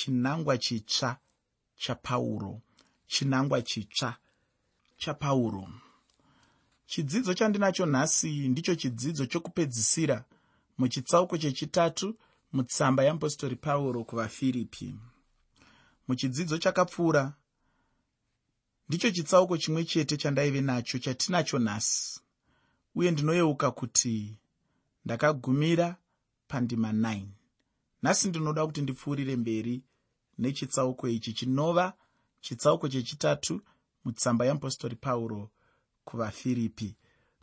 chinangwa chitsva chapauro chinangwa chitsva chapauro chidzidzo chandinacho nhasi ndicho chidzidzo chokupedzisira muchitsauko chechitatu mutsamba yeapostori pauro kuvafiripi muchidzidzo chakapfuura ndicho chitsauko chimwe chete chandaive nacho chatinacho nhasi uye ndinoyeuka kuti ndakagumira pandima 9 nhasi ndinoda kuti ndipfuurire mberi nechitsauko ichi chinova chitsauko chechitatu mutsamba yeapostori pauro kuvafiripi.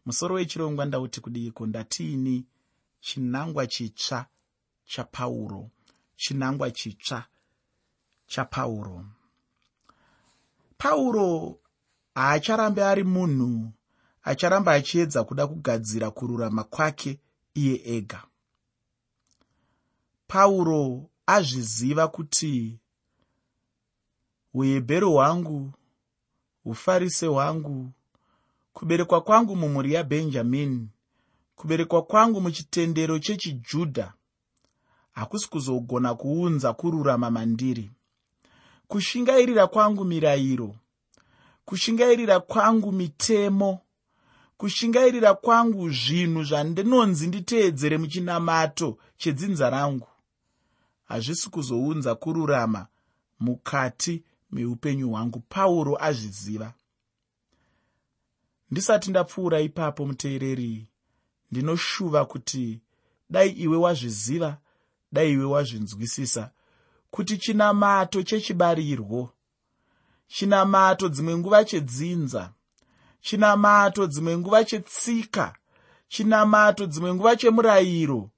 Musoro wechirongwa ndauti kudiko ndatiini chinangwa chitsva chapauro chinangwa chitsva chapauro pauro. Haacharambe ari munhu acharamba achiedza kuda kugadzira kururama kwake iye ega. Pauro azviziva kuti uhebheru hwangu ufarise hwangu kuberekwa kwangu mumhuri yabhenjamini kuberekwa kwangu muchitendero chechijudha hakusi kuzogona kuunza kururama mandiri. Kushingairira kwangu mirayiro kushingairira kwangu mitemo kushingairira kwangu zvinhu zvandinonzi nditeedzere muchinamato chedzinza rangu. Hazvisi kuzounza kururama mukati meupenyu hwangu pauro azviziva. Ndisati ndapfuura ipapo muteereri ndinoshuva kuti dai iwe wazviziva dai iwe wazvinzwisisa kuti chinamato chechibarirwo chinamato dzimwe nguva chedzinza chinamato dzimwe nguva chetsika chinamato dzimwe nguva chemurayiro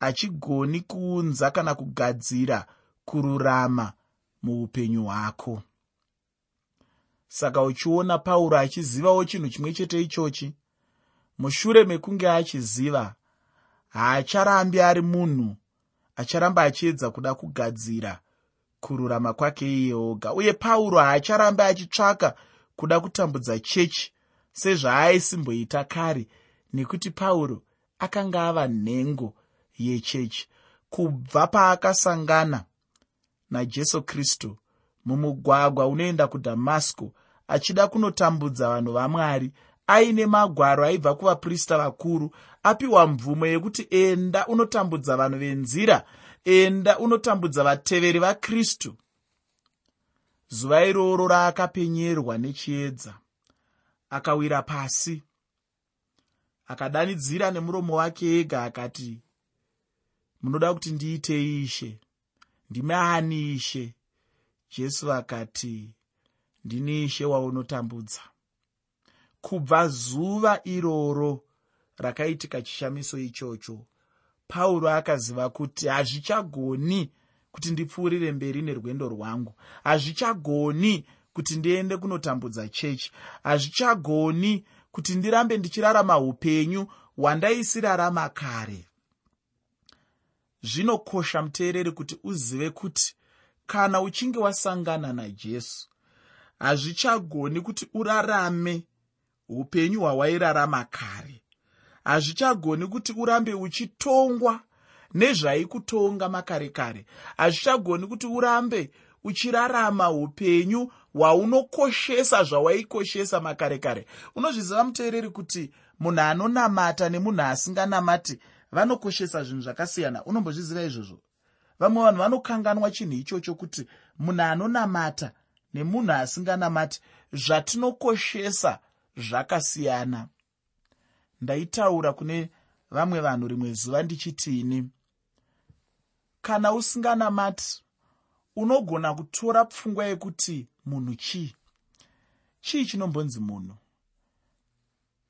hachigoni kuunza kana kugadzira kururama muupenyu hwako. Saka uchiona pauro achizivawo chinhu chimwe chete ichochi mushure mekunge achiziva haacharambi ari munhu acharamba achiedza kuda kugadzira kururama kwake iye oga. Uye pauro haacharambi achitsvaka kuda kutambudza chechi sezvaaisimboita kare nekuti pauro akanga ava nhengo yechechi. Kubva paakasangana najesu kristu mumugwagwa unoenda kudhamasiko achida kunotambudza vanhu vamwari. Aine magwaro aibva kuvaprista vakuru apiwa mvumo yekuti enda unotambudza vanhu venzira enda unotambudza vateveri vakristu. Zuva iroro raakapenyerwa nechiedza. Akawira pasi. Akadanidzira nemuromo wake ega akati munoda kuti ndiitei ishe ndimi ani ishe jesu akati ndini ishe waunotambudza. Kubva zuva iroro rakaitika chishamiso ichocho pauro akaziva kuti hazvichagoni kuti ndipfuurire mberi nerwendo rwangu. Hazvichagoni kuti ndiende kunotambudza chechi. Hazvichagoni kuti ndirambe ndichirarama upenyu hwandaisirarama kare zvinokosha muteereri kuti uzive kuti kana uchinge wasangana najesu hazvichagoni kuti urarame upenyu hwawairarama kare. Hazvichagoni kuti urambe uchitongwa nezvaikutonga makare kare. Hazvichagoni kuti urambe uchirarama upenyu hwaunokoshesa zvawaikoshesa makare kare. Unozviziva muteereri kuti munhu anonamata nemunhu asinganamati vanokoshesa zvinhu zvakasiyana. Unombozviziva izvozvo? Vamwe vanhu vanokanganwa chinhu ichocho kuti munhu anonamata nemunhu asinganamati zvatinokoshesa zvakasiyana. Ndaitaura kune vamwe vanhu rimwe zuva ndichitiini kana usinganamati unogona kutora pfungwa yekuti munhu chii? Chii chinombonzi munhu?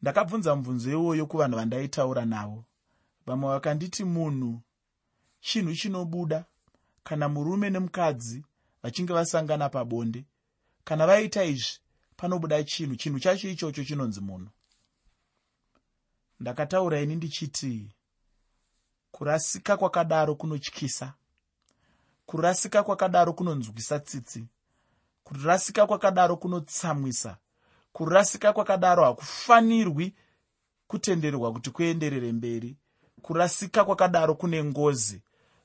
Ndakabvunza mubvunzo iwoyo kuvanhu vandaitaura navo vamwe vakanditi munhu chinhu chinobuda. Kana murume nemukadzi vachinge vasangana pabonde kana vaita izvi panobuda chinhu chinhu chacho ichocho chinonzi munhu. Ndakataura ini ndichiti kurasika kwakadaro kunotyisa kurasika kwakadaro kunonzwisa tsitsi kurasika kwakadaro kunotsamwisa kurasika kwakadaro hakufanirwi kutenderwa kuti kuenderere mberi kurasika kwakadaro kune ngozi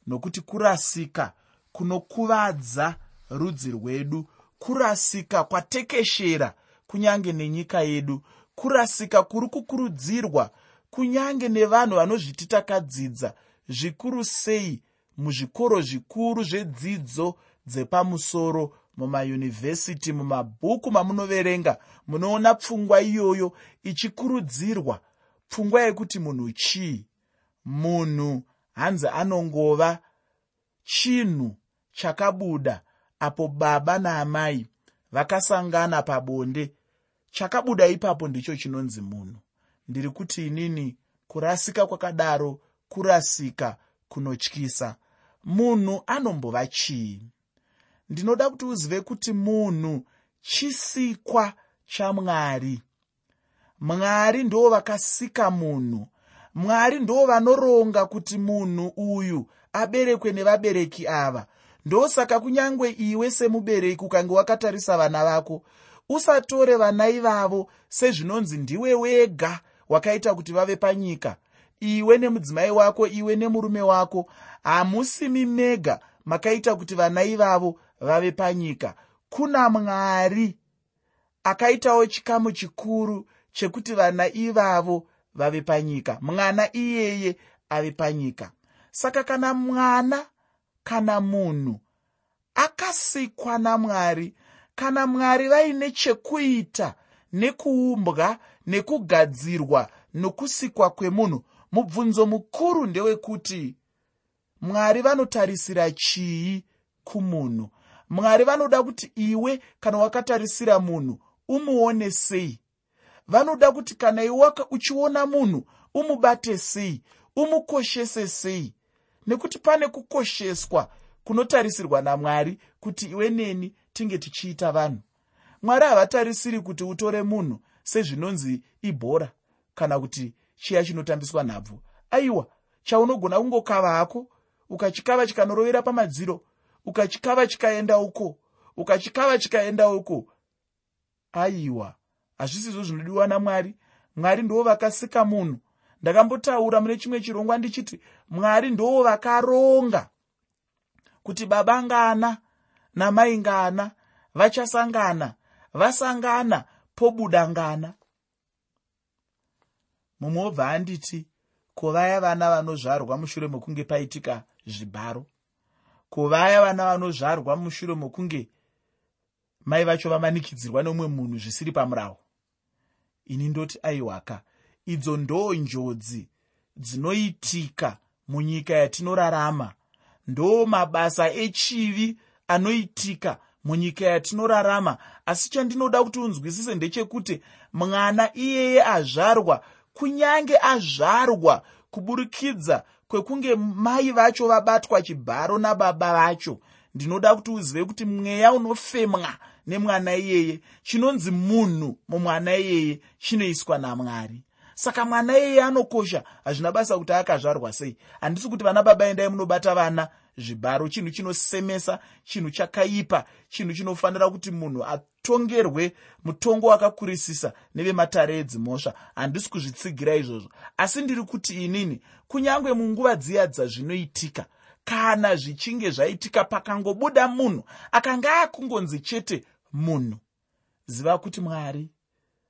nokuti kurasika kunokuvadza rudzi rwedu. Kurasika kwatekeshera kunyange nenyika yedu. Kurasika kuri kukurudzirwa kunyange nevanhu vanozviti takadzidza zvikuru sei muzvikoro zvikuru zvedzidzo dzepamusoro mumayunivhesiti mumabhuku mamunoverenga. Munoona pfungwa iyoyo ichikurudzirwa. Pfungwa yekuti munhu chii munhu hanzi anongova chinhu chakabuda apo baba naamai vakasangana pabonde. Chakabuda ipapo ndicho chinonzi munhu. Ndiri kuti inini kurasika kwakadaro kurasika kunotyisa. Munhu anombova chii? Ndinoda kuti uzive kuti munhu chisikwa chamwari mwari. Ndo vakasika munhu mwari ndo vanoronga kuti munhu uyu aberekwe nevabereki ava. Ndosaka kunyange iwe semubereki ukange wakatarisa vana vako usatore vana ivavo sezvinonzi ndiwe wega wakaita kuti vave panyika. Iwe nemudzimai wako iwe nemurume wako hamusimi mega makaita kuti vana ivavo vave panyika. Kuna mwari akaitawo chikamu chikuru chekuti vana ivavo vave panyika. Mwana iyeye ave panyika. Saka kana mwana kana munhu akasikwa namwari kana mwari vaine chekuita nekuumbwa nekugadzirwa nokusikwa kwemunhu mubvunzo mukuru ndewekuti mwari vanotarisira chii kumunhu? Mwari vanoda kuti iwe kana wakatarisira munhu umuone sei vanoda kuti kana iwe uchiona munhu umubate sei umukoshese sei? Nekuti pane kukosheswa kunotarisirwa namwari kuti iwe neni tinge tichiita vanhu. Mwari havatarisiri kuti utore munhu sezvinonzi ibhora kana kuti chiya chinotambiswa nhabvu. Aiwa chaunogona kungokava hako? Ukachikava chikanorovera pamadziro ukachikava chikaenda uko ukachikava chikaenda uko. Aiwa hazvisizvo zvinodiwa namwari. Mwari ndo vakasika munhu. Ndakambotaura mune chimwe chirongwa ndichiti mwari ndo vakaronga kuti baba ngana namai ngana vachasangana vasangana pobuda ngana mumwe wobva anditi kuvaya vana vanozvarwa mushure mekunge paitika zvibharo. Kuvaya vana vanozvarwa mushure mekunge mai vacho vamanikidzirwa neumwe munhu zvisiri pamurawo ini ndoti aiwaka. Idzo ndo njodzi dzinoitika munyika yatinorarama. Ndo mabasa echivi anoitika munyika yatinorarama. Asi chandinoda kuti unzwisise ndechekuti mwana iyeye azvarwa kunyange azvarwa kuburikidza kwekunge mai vacho vabatwa chibharo nababa vacho ndinoda kuti uzive kuti mweya unofemwa nemwana iyeye chinonzi munhu mumwana iyeye chinoiswa namwari. Saka mwana iyeye anokosha hazvina basa kuti akazvarwa sei. Handisi kuti vana baba endai munobata vana. Zvibharo chinhu chinosemesa chinhu chakaipa chinhu chinofanira kuti munhu atongerwe mutongo wakakurisisa nevematare edzimhosva handisi kuzvitsigira izvozvo. Asi ndiri kuti inini kunyange munguva dziya dzazvinoitika kana zvichinge zvaitika pakangobuda munhu akanga akungonzi chete munhu. Ziva kuti mwari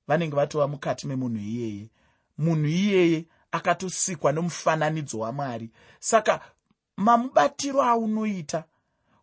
vanenge vatova mukati memunhu iyeye. Munhu iyeye akatosikwa nomufananidzo wamwari. Saka mamubatiro aunoita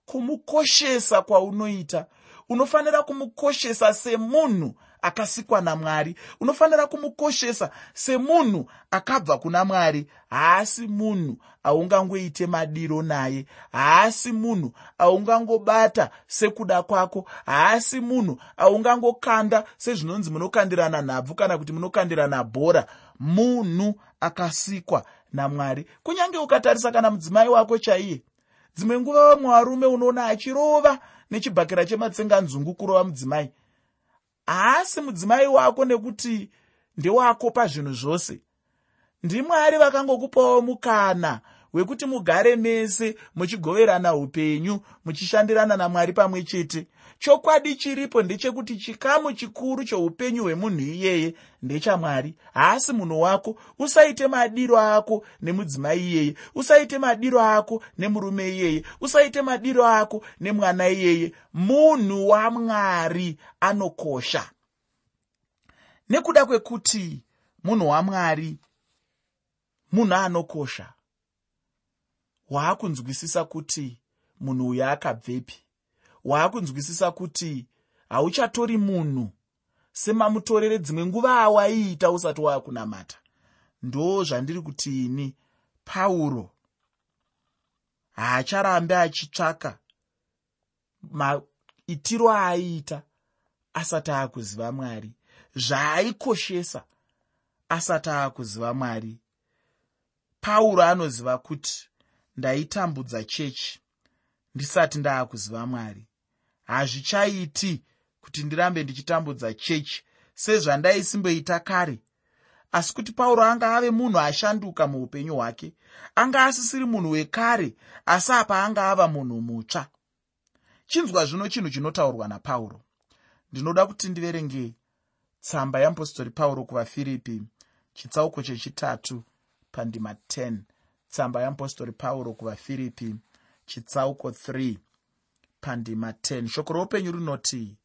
kumukoshesa kwaunoita unofanira kumukoshesa semunhu akasikwa namwari. Unofanira kumukoshesa semunhu akabva kuna mwari. Haasi munhu aungangoite madiro naye. Haasi munhu aungangobata sekuda kwako. Haasi munhu aungangokanda sezvinonzi munokandirana nhabvu kana kuti munokandirana bhora. Munhu akasikwa namwari. Kunyange ukatarisa kana mudzimai wako chaiye dzimwe nguva vamwe varume unoona achirova nechibhakira chematsenganzungu kurova mudzimai haasi mudzimai wako nekuti ndewako pazvinhu zvose. Ndimwari vakangokupawo mukana hwekuti mugare mese muchigoverana upenyu muchishandirana namwari pamwe chete chokwadi chiripo ndechekuti chikamu chikuru choupenyu hwemunhu iyeye ndechamwari. Haasi munhu wako usaite madiro ako nemudzimai iyeye usaite madiro ako nemurume iyeye usaite madiro ako nemwana iyeye. Munhu wamwari anokosha. Nekuda kwekuti munhu wamwari munhu anokosha waakunzwisisa kuti munhu uyu akabvepi waakunzwisisa kuti hauchatori munhu semamutorere dzimwe nguva awaiita usati waakunamata. Ndo zvandiri kuti ini pauro haacharambe achitsvaka maitiro aaiita asati aakuziva mwari zvaaikoshesa asati aakuziva mwari. Pauro anoziva kuti ndaitambudza chechi ndisati ndaakuziva mwari hazvichaiti kuti ndirambe ndichitambudza chechi sezvandaisimboita kare. Asi kuti pauro anga ave munhu ashanduka muupenyu hwake anga asisiri munhu wekare asi apa anga ava munhu mutsva. Chinzwa zvino chinhu chinotaurwa napauro. Ndinoda kuti ndiverenge tsamba yeapostori pauro kuvafiripi chitsauko chechitatu pandima 10 tsamba yeapostori pauro kuvafiripi chitsauko 3 pandima 10 shoko roupenyu rinoti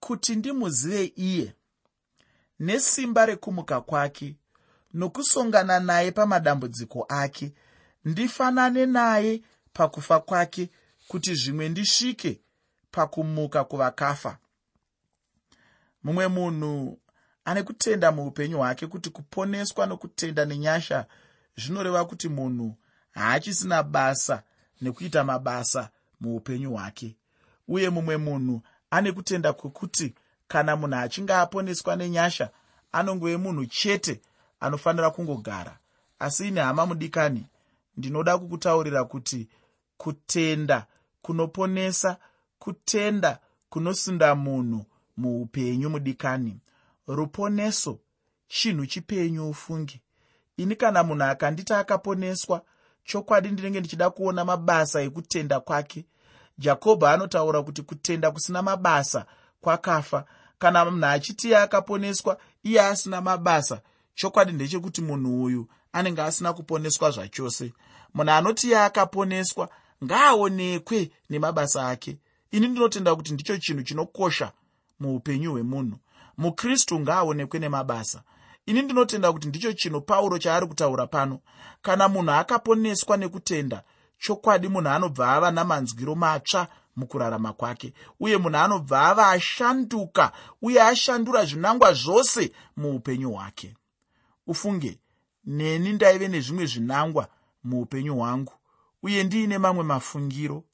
kuti ndimuzive iye nesimba rekumuka kwake nokusongana naye pamadambudziko ake ndifanane naye pakufa kwake kuti zvimwe ndisvike pakumuka kuvakafa. Mumwe munhu ane kutenda muupenyu hwake kuti kuponeswa nokutenda nenyasha zvinoreva kuti munhu haachisina basa nekuita mabasa muupenyu hwake. Uye mumwe munhu ane kutenda kwekuti kana munhu achinge aponeswa nenyasha anongove munhu chete anofanira kungogara. Asi ine hama mudikani ndinoda kukutaurira kuti kutenda kunoponesa kutenda kunosunda munhu muupenyu mudikani. Ruponeso chinhu chipenyu ufunge. Ini kana munhu akanditi akaponeswa chokwadi ndinenge ndichida kuona mabasa ekutenda kwake jakobho anotaura kuti kutenda kusina mabasa kwakafa. Kana munhu achitiye akaponeswa iye asina mabasa chokwadi ndechekuti munhu uyu anenge asina kuponeswa zvachose. Munhu anotiye akaponeswa ngaaonekwe nemabasa ake. Ini ndinotenda kuti ndicho chinhu chinokosha muupenyu hwemunhu. Mukristu ngaaonekwe nemabasa. Ini ndinotenda kuti ndicho chinhu pauro chaari kutaura pano. Kana munhu akaponeswa nekutenda chokwadi munhu anobva ava namanzwiro matsva mukurarama kwake. Uye munhu anobva ava ashanduka uye ashandura zvinangwa zvose muupenyu hwake. Ufunge neni ndaive nezvimwe zvinangwa muupenyu hwangu uye ndiine mamwe mafungiro.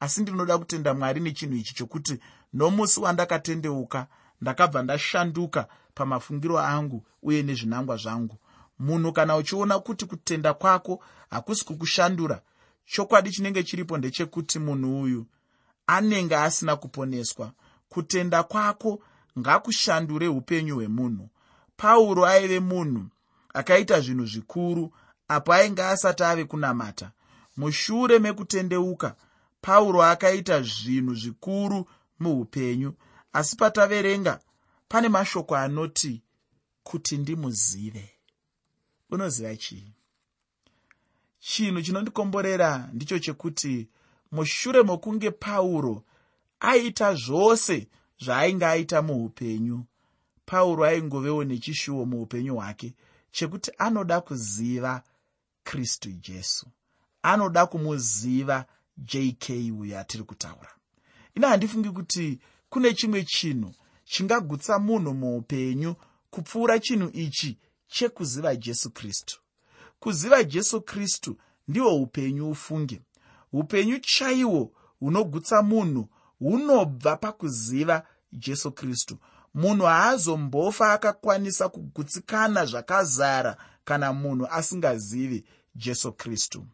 Asi ndinoda kutenda mwari nechinhu ichi chokuti nomusi wandakatendeuka ndakabva ndashanduka pamafungiro angu uye nezvinangwa zvangu. Munhu kana uchiona kuti kutenda kwako hakusi kukushandura chokwadi chinenge chiripo ndechekuti munhu uyu anenge asina kuponeswa. Kutenda kwako ngakushandure upenyu hwemunhu. Pauro aive munhu akaita zvinhu zvikuru apo ainge asati ave kunamata. Mushure mekutendeuka pauro akaita zvinhu zvikuru muupenyu. Asi pataverenga pane mashoko anoti kuti ndimuzive. Unoziva chii chinhu chinondikomborera ndicho chekuti mushure mokunge pauro aita zvose zvaainge aita muupenyu pauro aingovewo nechishuwo muupenyu hwake chekuti anoda kuziva kristu jesu anoda kumuziva jk uyo atiri kutaura. Ino handifungi kuti kune chimwe chinhu chingagutsa munhu muupenyu kupfuura chinhu ichi chekuziva jesu kristu kuziva jesu kristu ndihwo upenyu ufunge. Upenyu chaihwo hunogutsa munhu hunobva pakuziva jesu kristu. Munhu haazombofa akakwanisa kugutsikana zvakazara kana munhu asingazivi jesu kristu.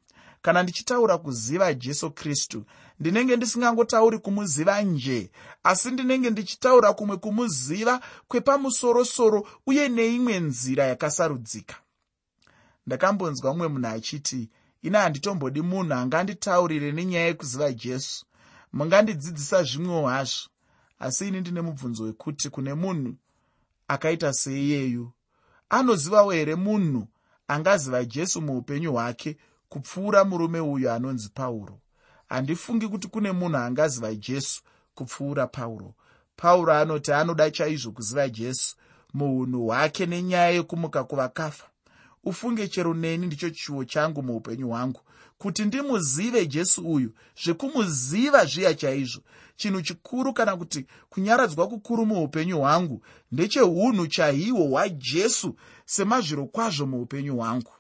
Kana ndichitaura kuziva jesu kristu ndinenge ndisingangotauri kumuziva nje asi ndinenge ndichitaura kumwe kumuziva kwepamusorosoro uye neimwe nzira yakasarudzika ndakambonzwa mumwe munhu achiti ina handitombodi munhu anganditaurire nenyaya yekuziva jesu. Mungandidzidzisa zvimwewo hazvo asi ini ndine mubvunzo wekuti kune munhu akaita seiyeyu anozivawo here munhu angaziva jesu muupenyu hwake kupfuura murume uyu anonzi pauro? Handifungi kuti kune munhu angaziva jesu kupfuura pauro. Pauro anoti anoda chaizvo kuziva jesu muunhu hwake nenyaya yekumuka kuvakafa ufunge chero neni ndicho chiwo changu muupenyu hwangu kuti ndimuzive jesu uyu zvekumuziva zviya chaizvo. Chinhu chikuru kana kuti kunyaradzwa kukuru muupenyu hwangu ndecheunhu chaihwo hwajesu semazviro kwazvo muupenyu hwangu.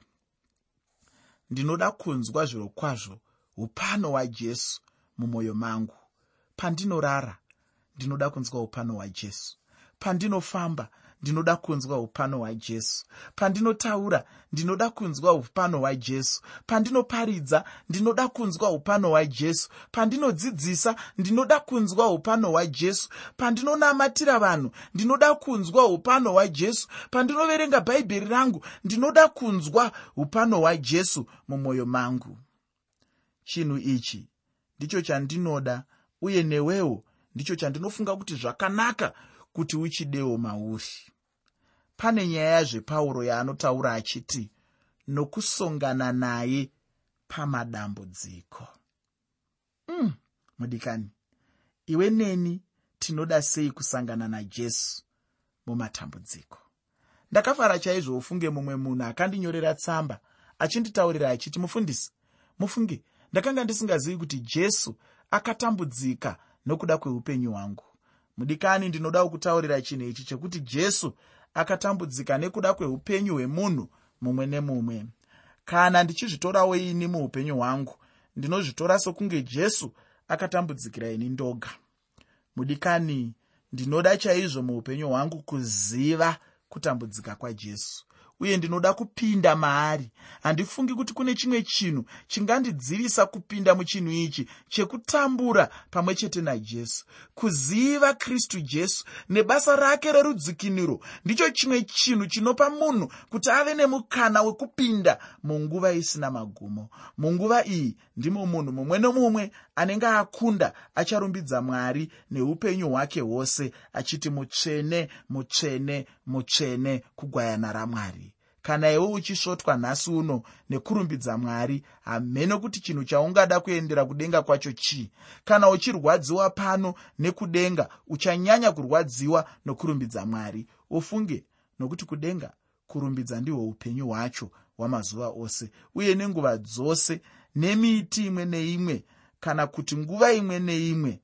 Ndinoda kunzwa zviro kwazvo upano hwajesu mumwoyo mangu. Pandinorara ndinoda kunzwa upano hwajesu pandinofamba ndinoda kunzwa upano hwajesu. Pandinotaura ndinoda kunzwa upano hwajesu. Pandinoparidza ndinoda kunzwa upano hwajesu. Pandinodzidzisa ndinoda kunzwa upano hwajesu. Pandinonamatira vanhu ndinoda kunzwa upano hwajesu. Pandinoverenga bhaibheri rangu ndinoda kunzwa upano hwajesu mumwoyo mangu. Chinhu ichi ndicho chandinoda uye newewo ndicho chandinofunga kuti zvakanaka kuti uchidewo mauri pane nyaya zvepauro yaanotaura achiti nokusongana naye pamadambudziko. Mm, mudikani iwe neni tinoda sei kusangana najesu mumatambudziko? Ndakafara chaizvo ufunge mumwe munhu akandinyorera tsamba achinditaurira achiti mufundisi mufunge ndakanga ndisingazivi kuti jesu akatambudzika nokuda kweupenyu hwangu mudikani ndinoda kukutaurira chinhu ichi chekuti jesu akatambudzika nekuda kweupenyu hwemunhu mumwe nemumwe. Kana ndichizvitorawo ini muupenyu hwangu ndinozvitora sokunge jesu akatambudzikira ini ndoga. Mudikani ndinoda chaizvo muupenyu hwangu kuziva kutambudzika kwajesu uye ndinoda kupinda maari. Handifungi kuti kune chimwe chinhu chingandidzivisa kupinda muchinhu ichi chekutambura pamwe chete najesu. Kuziva kristu jesu nebasa rake rerudzikiniro ndicho chimwe chinhu chinopa munhu kuti ave nemukana wekupinda munguva isina magumo. Munguva iyi ndimo munhu mumwe nomumwe anenge akunda acharumbidza mwari neupenyu hwake hwose achiti mutsvene mutsvene mutsvene kugwayana ramwari kana iwe uchisvotwa nhasi uno nekurumbidza mwari hamene kuti chinhu chaungada kuendera kudenga kwacho chii? Kana uchirwadziwa pano nekudenga uchanyanya kurwadziwa nokurumbidza mwari. Ufunge nokuti kudenga kurumbidza ndihwo upenyu hwacho hwamazuva ose uye nenguva dzose nemiti imwe neimwe kana kuti nguva imwe neimwe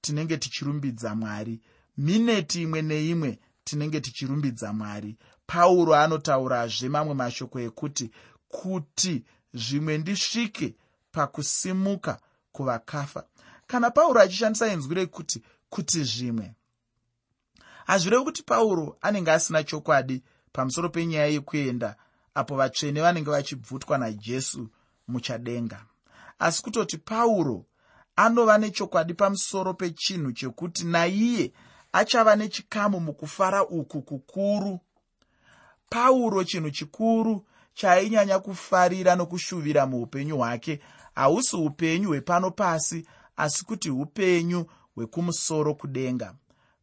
tinenge tichirumbidza mwari. Mineti imwe neimwe tinenge tichirumbidza mwari pauro anotaurazve mamwe mashoko ekuti kuti zvimwe ndisvike pakusimuka kuvakafa. Kana pauro achishandisa inzwi rekuti kuti zvimwe hazvirevi kuti pauro anenge asina chokwadi pamusoro penyaya yekuenda apo vatsvene vanenge vachibvutwa najesu muchadenga. Asi kutoti pauro anova nechokwadi pamusoro pechinhu chekuti naiye achava nechikamu mukufara uku kukuru. Pauro chinhu chikuru chaainyanya kufarira nokushuvira muupenyu hwake. Hausi upenyu hwepano pasi asi kuti upenyu hwekumusoro kudenga.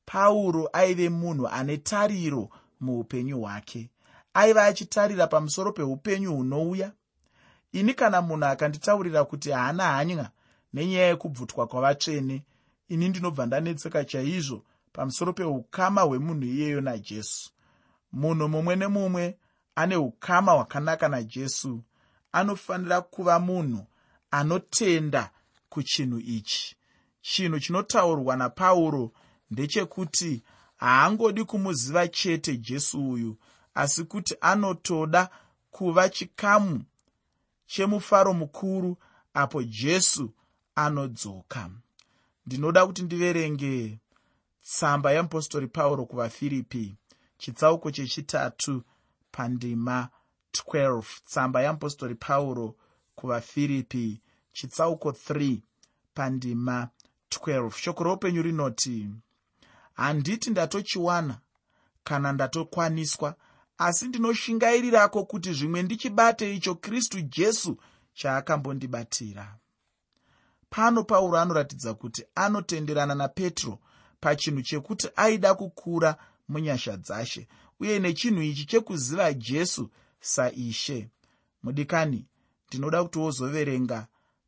Pauro aive munhu ane tariro muupenyu hwake. Aiva achitarira pamusoro peupenyu hunouya. Ini kana munhu akanditaurira kuti haana hanya nenyaya yekubvutwa kwavatsvene ini ndinobva ndanetseka chaizvo pamusoro peukama hwemunhu iyeyo najesu. Munhu mumwe nemumwe ane ukama hwakanaka najesu anofanira kuva munhu anotenda kuchinhu ichi. Chinhu chinotaurwa napauro ndechekuti haangodi kumuziva chete jesu uyu asi kuti anotoda kuva chikamu chemufaro mukuru apo jesu anodzoka. Ndinoda kuti ndiverenge tsamba yeapostori pauro kuvafiripi chitsauko chechitatu pandima 12 tsamba yeapostori pauro kuvafiripi chitsauko 3 pandima 12 shoko roupenyu rinoti handiti ndatochiwana kana ndatokwaniswa asi ndinoshingairirako kuti zvimwe ndichibate icho kristu jesu chaakambondibatira. Pano pauro anoratidza kuti anotenderana napetro pachinhu chekuti aida kukura munyasha dzashe uye nechinhu ichi chekuziva jesu saishe. Mudikani ndinoda kuti wozoverenga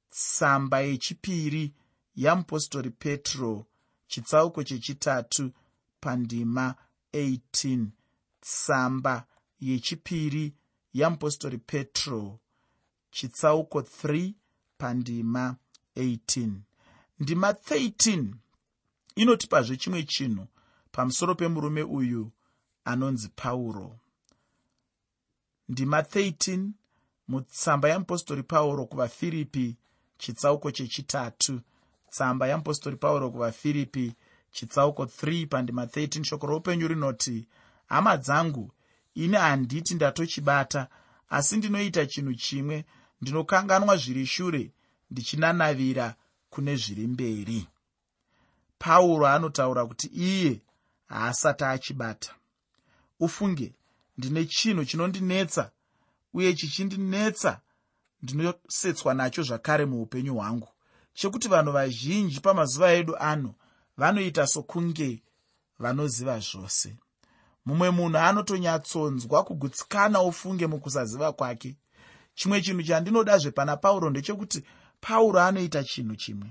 tsamba yechipiri yamupostori petro chitsauko chechitatu pandima 18 tsamba yechipiri yamupostori petro chitsauko 3 pandima 18 ndima 13 inotipazve chimwe chinhu pamusoro pemurume uyu anonzi pauro ndima 13 mutsamba yamupostori pauro kuvafiripi chitsauko chechitatu. Tsamba yamupostori pauro kuvafiripi chitsauko 3 pandima 13 shoko roupenyu rinoti hama dzangu ini handiti ndatochibata asi ndinoita chinhu chimwe ndinokanganwa zviri shure ndichinanavira kune zviri mberi pauro anotaura kuti iye haasati achibata. Ufunge ndine chinhu chinondinetsa uye chichindinetsa ndinosetswa nacho zvakare muupenyu hwangu. Chekuti vanhu vazhinji pamazuva edu ano vanoita sokunge vanoziva zvose. Mumwe munhu anotonyatsonzwa kugutsikana ufunge mukusaziva kwake. Chimwe chinhu chandinodazve pana pauro ndechekuti pauro anoita chinhu chimwe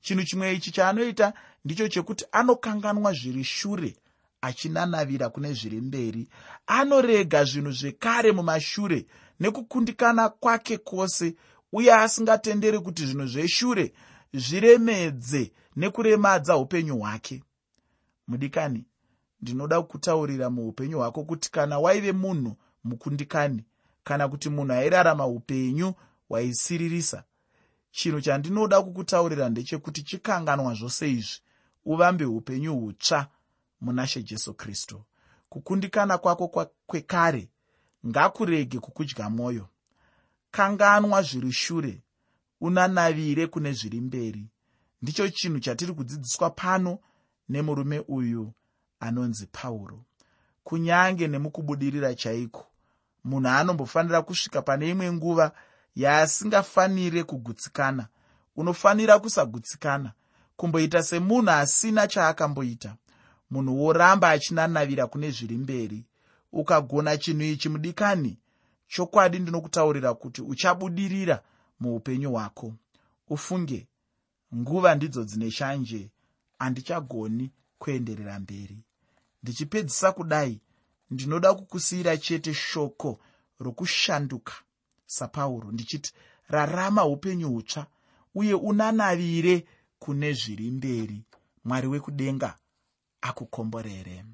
chinhu chimwe ichi chaanoita ndicho chekuti anokanganwa zviri shure achinanavira kune zviri mberi. Anorega zvinhu zvekare mumashure nekukundikana kwake kwose uye asingatenderi kuti zvinhu zveshure zviremedze nekuremadza upenyu hwake. Mudikani ndinoda kutaurira muupenyu hwako kuti kana waive munhu mukundikani kana kuti munhu airarama upenyu hwaisiririsa chinhu chandinoda kukutaurira ndechekuti chikanganwa zvose izvi uvambe upenyu hutsva muna she jesu kristu. Kukundikana kwako kwekare ngakurege kukudya mwoyo. Kanganwa zviri shure unanavire kune zviri mberi. Ndicho chinhu chatiri kudzidziswa pano nemurume uyu anonzi pauro. Kunyange nemukubudirira chaiko munhu anombofanira kusvika pane imwe nguva yaasingafanire kugutsikana. Unofanira kusagutsikana. Kumboita semunhu asina chaakamboita munhu woramba achinanavira kune zviri mberi. Ukagona chinhu ichi mudikani chokwadi ndinokutaurira kuti uchabudirira muupenyu hwako. Ufunge nguva ndidzo dzine shanje. Handichagoni kuenderera mberi. Ndichipedzisa kudai. Ndinoda kukusiyira chete shoko rokushanduka sapauro ndichiti rarama upenyu hutsva uye unanavire kune zviri mberi. Mwari wekudenga akukomborere